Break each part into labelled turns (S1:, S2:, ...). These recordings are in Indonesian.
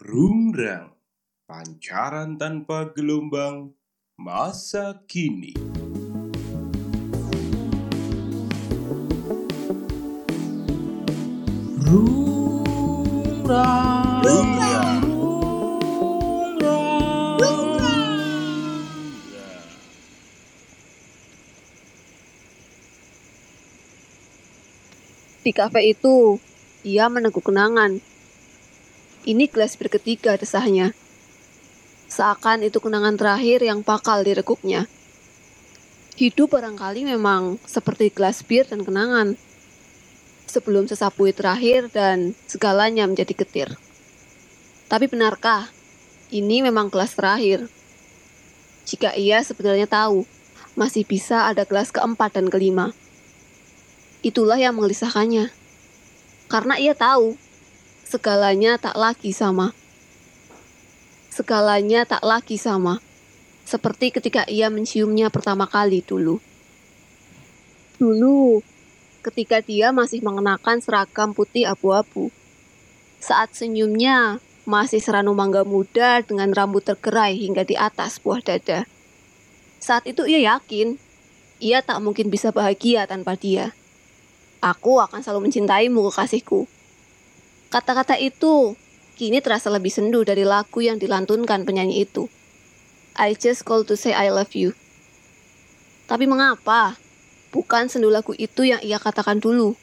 S1: Rungrang, pancaran tanpa gelombang, masa kini.
S2: Rungrang.
S1: Rungrang.
S3: Di kafe itu, ia meneguk kenangan. Ini gelas bir ketiga desahnya. Seakan itu kenangan terakhir yang bakal direkuknya. Hidup barangkali memang seperti gelas bir dan kenangan. Sebelum sesapui terakhir dan segalanya menjadi getir. Tapi benarkah ini memang gelas terakhir? Jika ia sebetulnya tahu, masih bisa ada gelas keempat dan kelima. Itulah yang menggelisahkannya. Karena ia tahu segalanya tak lagi sama. Segalanya tak lagi sama. Seperti ketika ia menciumnya pertama kali dulu. Dulu, ketika dia masih mengenakan seragam putih abu-abu. Saat senyumnya masih seranu mangga muda dengan rambut tergerai hingga di atas buah dada. Saat itu ia yakin, ia tak mungkin bisa bahagia tanpa dia. Aku akan selalu mencintaimu, kekasihku. Kata-kata itu kini terasa lebih sendu dari lagu yang dilantunkan penyanyi itu. I just call to say I love you. Tapi mengapa? Bukan sendu lagu itu yang ia katakan dulu.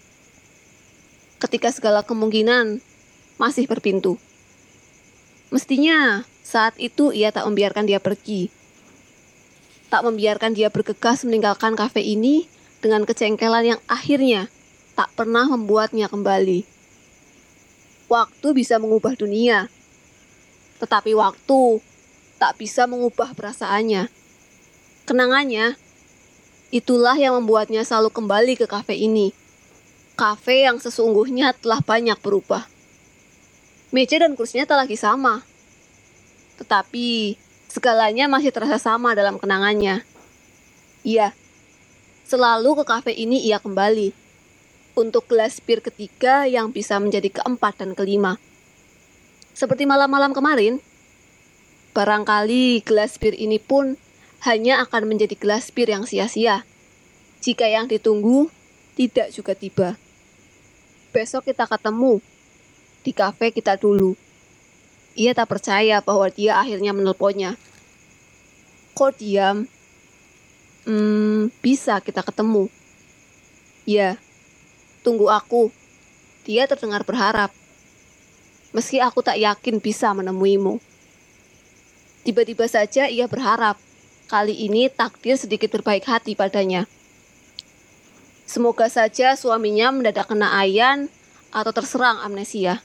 S3: Ketika segala kemungkinan masih berpintu. Mestinya saat itu ia tak membiarkan dia pergi. Tak membiarkan dia bergegas meninggalkan kafe ini dengan kecengkelan yang akhirnya tak pernah membuatnya kembali. Waktu bisa mengubah dunia, tetapi waktu tak bisa mengubah perasaannya. Kenangannya, itulah yang membuatnya selalu kembali ke kafe ini. Kafe yang sesungguhnya telah banyak berubah. Meja dan kursinya tak lagi sama. Tetapi, segalanya masih terasa sama dalam kenangannya. Iya, selalu ke kafe ini ia kembali untuk gelas bir ketiga yang bisa menjadi keempat dan kelima. Seperti malam-malam kemarin, barangkali gelas bir ini pun hanya akan menjadi gelas bir yang sia-sia jika yang ditunggu tidak juga tiba. Besok kita ketemu di kafe kita dulu. Ia tak percaya bahwa dia akhirnya menelponnya. Kok diam? Hmm, bisa kita ketemu. Ya, Tunggu aku. Dia terdengar berharap. Meski aku tak yakin bisa menemuimu. Tiba-tiba saja ia berharap. Kali ini takdir sedikit berbaik hati padanya. Semoga saja suaminya mendadak kena ayan atau terserang amnesia.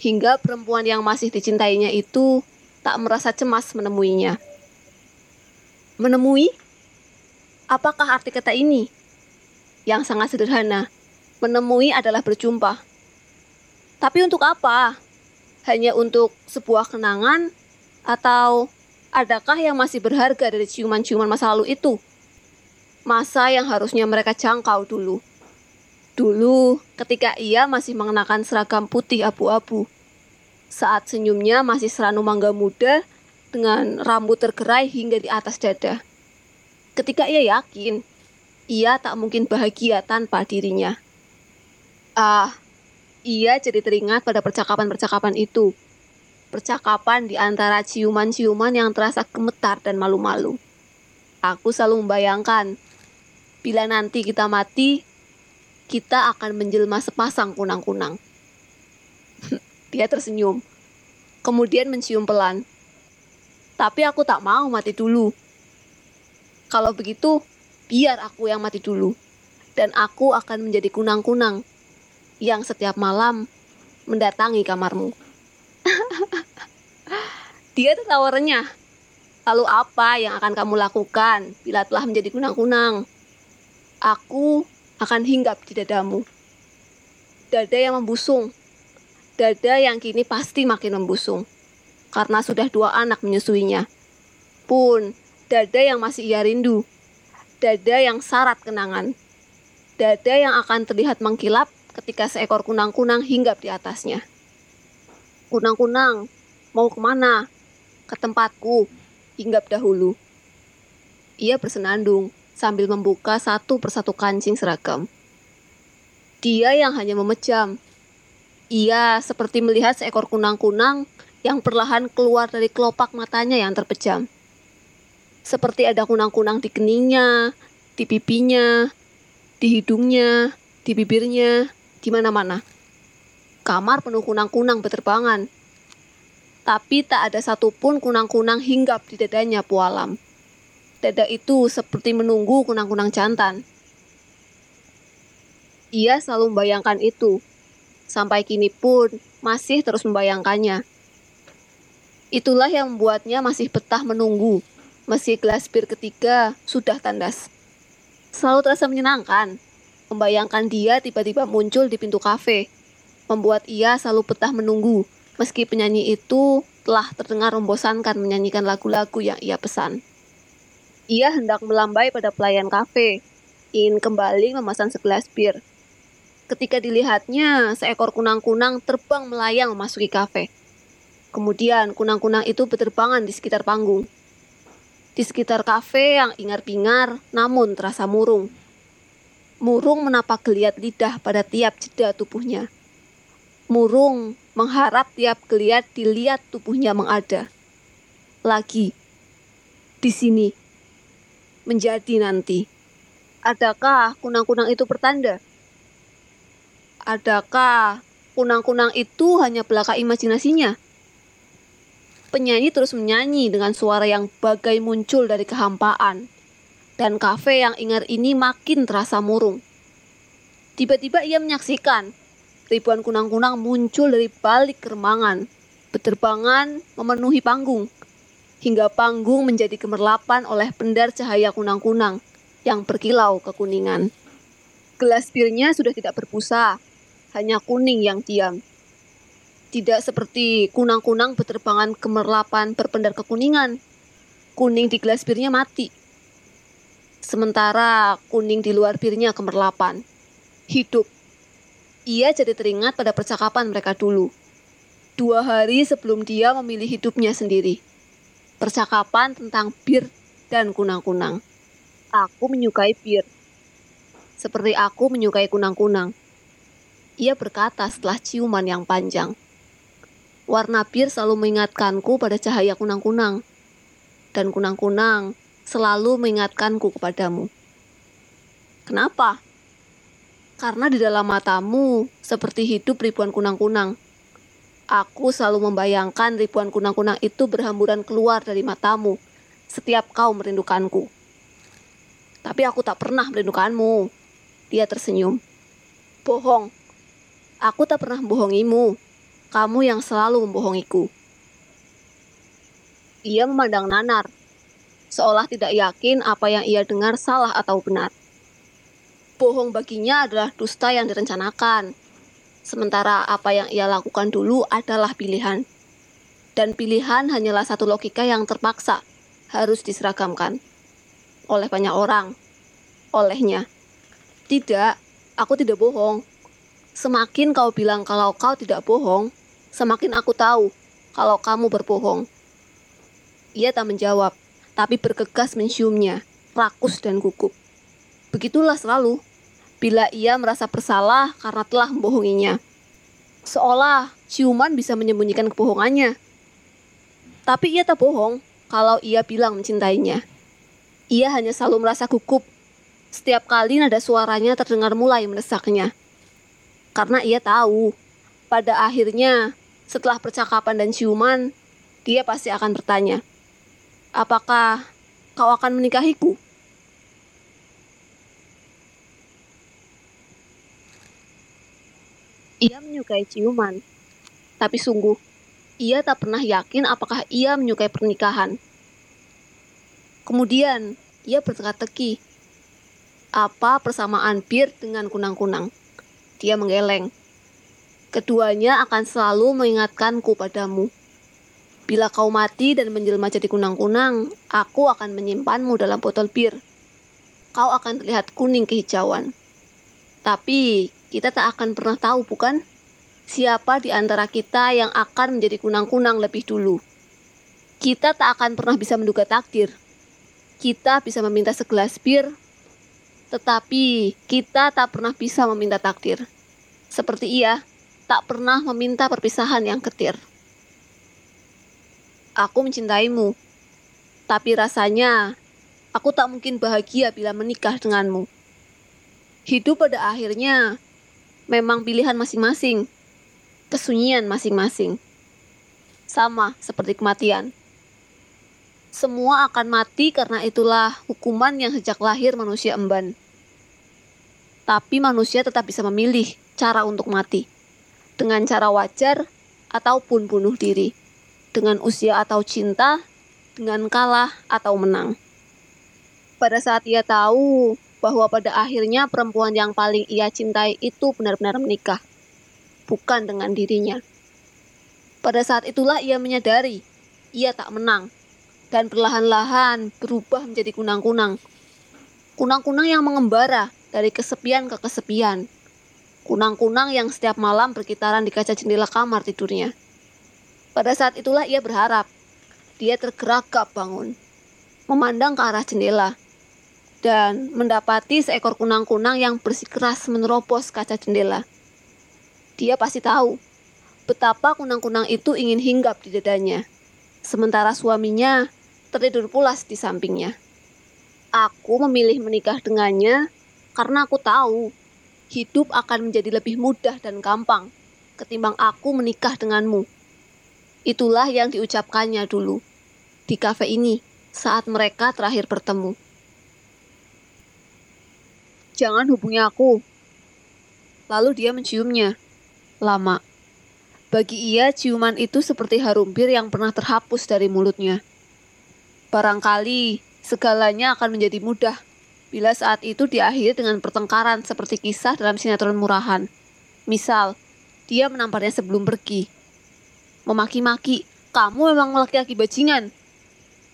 S3: Hingga perempuan yang masih dicintainya itu tak merasa cemas menemuinya. Menemui? Apakah arti kata ini? Yang sangat sederhana, menemui adalah berjumpa. Tapi untuk apa? Hanya untuk sebuah kenangan atau adakah yang masih berharga dari ciuman-ciuman masa lalu itu? Masa yang harusnya mereka jangkau dulu. Dulu ketika ia masih mengenakan seragam putih abu-abu. Saat senyumnya masih seranu mangga muda dengan rambut tergerai hingga di atas dada. Ketika ia yakin, ia tak mungkin bahagia tanpa dirinya. Ah, ia jadi teringat pada percakapan-percakapan itu. Percakapan di antara ciuman-ciuman yang terasa gemetar dan malu-malu. Aku selalu membayangkan, bila nanti kita mati, kita akan menjelma sepasang kunang-kunang. Dia tersenyum, kemudian mencium pelan. Tapi aku tak mau mati dulu. Kalau begitu, biar aku yang mati dulu. Dan aku akan menjadi kunang-kunang yang setiap malam mendatangi kamarmu. Dia tertawa renyah. Lalu apa yang akan kamu lakukan bila telah menjadi kunang-kunang? Aku akan hinggap di dadamu. Dada yang membusung. Dada yang kini pasti makin membusung. Karena sudah dua anak menyusuinya. Pun, dada yang masih ia rindu. Dada yang syarat kenangan. Dada yang akan terlihat mengkilap ketika seekor kunang-kunang hinggap di atasnya. Kunang-kunang, mau ke mana? Ke tempatku, hinggap dahulu. Ia bersenandung sambil membuka satu persatu kancing seragam. Dia yang hanya memejam. Ia seperti melihat seekor kunang-kunang yang perlahan keluar dari kelopak matanya yang terpejam. Seperti ada kunang-kunang di keningnya, di pipinya, di hidungnya, di bibirnya, di mana-mana. Kamar penuh kunang-kunang berterbangan. Tapi tak ada satupun kunang-kunang hinggap di dadanya pualam. Dada itu seperti menunggu kunang-kunang jantan. Ia selalu membayangkan itu. Sampai kini pun masih terus membayangkannya. Itulah yang membuatnya masih betah menunggu, meski gelas bir ketiga sudah tandas. Selalu terasa menyenangkan, membayangkan dia tiba-tiba muncul di pintu kafe, membuat ia selalu betah menunggu, meski penyanyi itu telah terdengar membosankan menyanyikan lagu-lagu yang ia pesan. Ia hendak melambai pada pelayan kafe, ingin kembali memesan segelas bir. Ketika dilihatnya, seekor kunang-kunang terbang melayang memasuki kafe. Kemudian kunang-kunang itu berterbangan di sekitar panggung. Di sekitar kafe yang ingar-bingar namun terasa murung. Murung menapak geliat lidah pada tiap jeda tubuhnya. Murung mengharap tiap geliat dilihat tubuhnya mengada. Lagi, di sini, menjadi nanti. Adakah kunang-kunang itu pertanda? Adakah kunang-kunang itu hanya belaka imajinasinya? Penyanyi terus menyanyi dengan suara yang bagai muncul dari kehampaan. Dan kafe yang ingat ini makin terasa murung. Tiba-tiba ia menyaksikan ribuan kunang-kunang muncul dari balik keremangan, berterbangan memenuhi panggung, hingga panggung menjadi gemerlapan oleh pendar cahaya kunang-kunang yang berkilau kekuningan. Gelas birnya sudah tidak berbusa, hanya kuning yang diam. Tidak seperti kunang-kunang berterbangan kemerlapan berpendar kekuningan. Kuning di gelas birnya mati. Sementara kuning di luar birnya kemerlapan. Hidup. Ia jadi teringat pada percakapan mereka dulu. Dua hari sebelum dia memilih hidupnya sendiri. Percakapan tentang bir dan kunang-kunang. Aku menyukai bir. Seperti aku menyukai kunang-kunang ia berkata setelah ciuman yang panjang. Warna bir selalu mengingatkanku pada cahaya kunang-kunang. Dan kunang-kunang selalu mengingatkanku kepadamu. Kenapa? Karena di dalam matamu seperti hidup ribuan kunang-kunang. Aku selalu membayangkan ribuan kunang-kunang itu berhamburan keluar dari matamu setiap kau merindukanku. Tapi aku tak pernah merindukanmu. Dia tersenyum. Bohong, Aku tak pernah membohongimu. Kamu yang selalu membohongiku. Ia memandang Nanar, seolah tidak yakin apa yang ia dengar salah atau benar. Bohong baginya adalah dusta yang direncanakan, sementara apa yang ia lakukan dulu adalah pilihan. Dan pilihan hanyalah satu logika yang terpaksa harus diseragamkan oleh banyak orang, olehnya. Tidak, aku tidak bohong. Semakin kau bilang kalau kau tidak bohong, semakin aku tahu kalau kamu berbohong. Ia tak menjawab, tapi bergegas menciumnya, rakus dan gugup. Begitulah selalu, bila ia merasa bersalah karena telah membohonginya. Seolah ciuman bisa menyembunyikan kebohongannya. Tapi ia tak bohong kalau ia bilang mencintainya. Ia hanya selalu merasa gugup. Setiap kali nada suaranya terdengar mulai mendesaknya karena ia tahu pada akhirnya setelah percakapan dan ciuman dia pasti akan bertanya apakah kau akan menikahiku? Ia menyukai ciuman. Tapi sungguh ia tak pernah yakin apakah ia menyukai pernikahan. Kemudian ia berteka-teki apa persamaan bir dengan kunang-kunang? Dia menggeleng. Keduanya akan selalu mengingatkanku padamu. Bila kau mati dan menjelma jadi kunang-kunang, aku akan menyimpanmu dalam botol bir. Kau akan terlihat kuning kehijauan. Tapi kita tak akan pernah tahu, bukan? siapa di antara kita yang akan menjadi kunang-kunang lebih dulu. Kita tak akan pernah bisa menduga takdir. Kita bisa meminta segelas bir, tetapi kita tak pernah bisa meminta takdir. Seperti ia, tak pernah meminta perpisahan yang ketir. Aku mencintaimu, tapi rasanya aku tak mungkin bahagia bila menikah denganmu. Hidup pada akhirnya memang pilihan masing-masing, kesunyian masing-masing. Sama seperti kematian. Semua akan mati karena itulah hukuman yang sejak lahir manusia emban. Tapi manusia tetap bisa memilih cara untuk mati. Dengan cara wajar ataupun bunuh diri. Dengan usia atau cinta, dengan kalah atau menang. Pada saat ia tahu bahwa pada akhirnya perempuan yang paling ia cintai itu benar-benar menikah, bukan dengan dirinya. Pada saat itulah ia menyadari ia tak menang dan perlahan-lahan berubah menjadi kunang-kunang. Kunang-kunang yang mengembara dari kesepian ke kesepian. Kunang-kunang yang setiap malam berkitaran di kaca jendela kamar tidurnya. Pada saat itulah ia berharap. Dia tergerakap bangun, memandang ke arah jendela dan mendapati seekor kunang-kunang yang bersikeras menerobos kaca jendela. Dia pasti tahu betapa kunang-kunang itu ingin hinggap di dadanya, sementara suaminya tertidur pulas di sampingnya. Aku memilih menikah dengannya karena aku tahu hidup akan menjadi lebih mudah dan gampang ketimbang aku menikah denganmu. Itulah yang diucapkannya dulu di kafe ini saat mereka terakhir bertemu. Jangan hubungi aku. Lalu dia menciumnya. Lama. Bagi ia, ciuman itu seperti harum bir yang pernah terhapus dari mulutnya. Barangkali segalanya akan menjadi mudah bila saat itu diakhiri dengan pertengkaran seperti kisah dalam sinetron murahan. Misal, dia menamparnya sebelum pergi. Memaki-maki, kamu memang laki-laki bajingan.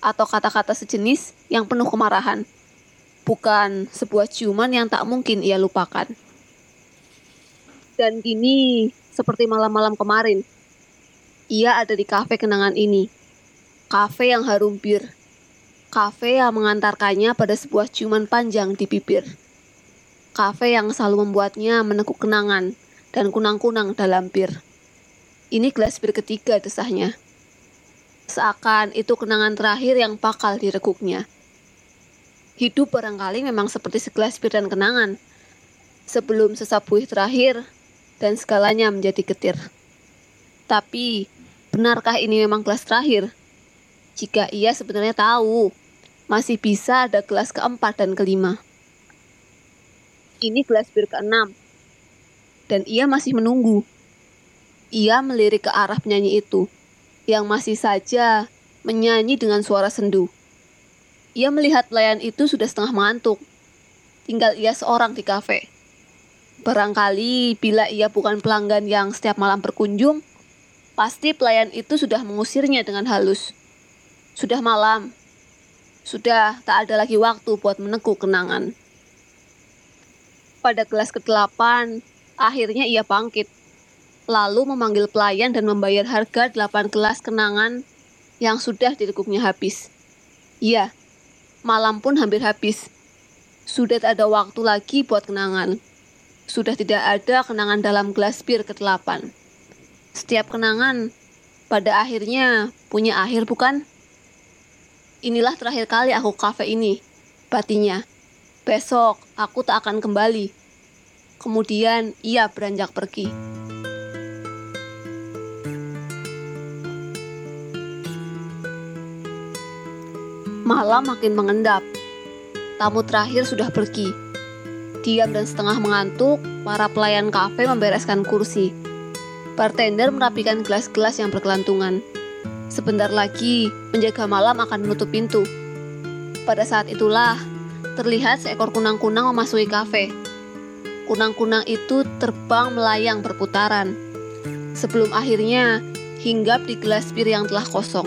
S3: Atau kata-kata sejenis yang penuh kemarahan bukan sebuah ciuman yang tak mungkin ia lupakan. Dan kini, seperti malam-malam kemarin, ia ada di kafe kenangan ini. Kafe yang harum bir. Kafe yang mengantarkannya pada sebuah ciuman panjang di bibir. Kafe yang selalu membuatnya menekuk kenangan dan kunang-kunang dalam bir. Ini gelas bir ketiga desahnya. Seakan itu kenangan terakhir yang bakal direguknya. Hidup barangkali memang seperti segelas bir dan kenangan. Sebelum sesapuih terakhir, dan segalanya menjadi getir. Tapi, benarkah ini memang gelas terakhir? Jika ia sebenarnya tahu, masih bisa ada gelas keempat dan kelima. Ini gelas bir keenam. Dan ia masih menunggu. Ia melirik ke arah penyanyi itu, yang masih saja menyanyi dengan suara sendu. Ia melihat pelayan itu sudah setengah mengantuk. Tinggal ia seorang di kafe. Barangkali bila ia bukan pelanggan yang setiap malam berkunjung, pasti pelayan itu sudah mengusirnya dengan halus. Sudah malam. Sudah tak ada lagi waktu buat menekuk kenangan. Pada kelas ke-8, akhirnya ia bangkit. Lalu memanggil pelayan dan membayar harga 8 kelas kenangan yang sudah ditekuknya habis. Iya, Malam pun hampir habis. Sudah tak ada waktu lagi buat kenangan. Sudah tidak ada kenangan dalam gelas bir ke-8. Setiap kenangan pada akhirnya punya akhir bukan? Inilah terakhir kali aku kafe ini, batinya. Besok aku tak akan kembali. Kemudian ia beranjak pergi. Malam makin mengendap. Tamu terakhir sudah pergi. Diam dan setengah mengantuk, para pelayan kafe membereskan kursi. Bartender merapikan gelas-gelas yang berkelantungan. Sebentar lagi, penjaga malam akan menutup pintu. Pada saat itulah, terlihat seekor kunang-kunang memasuki kafe. Kunang-kunang itu terbang melayang berputaran. Sebelum akhirnya hinggap di gelas bir yang telah kosong.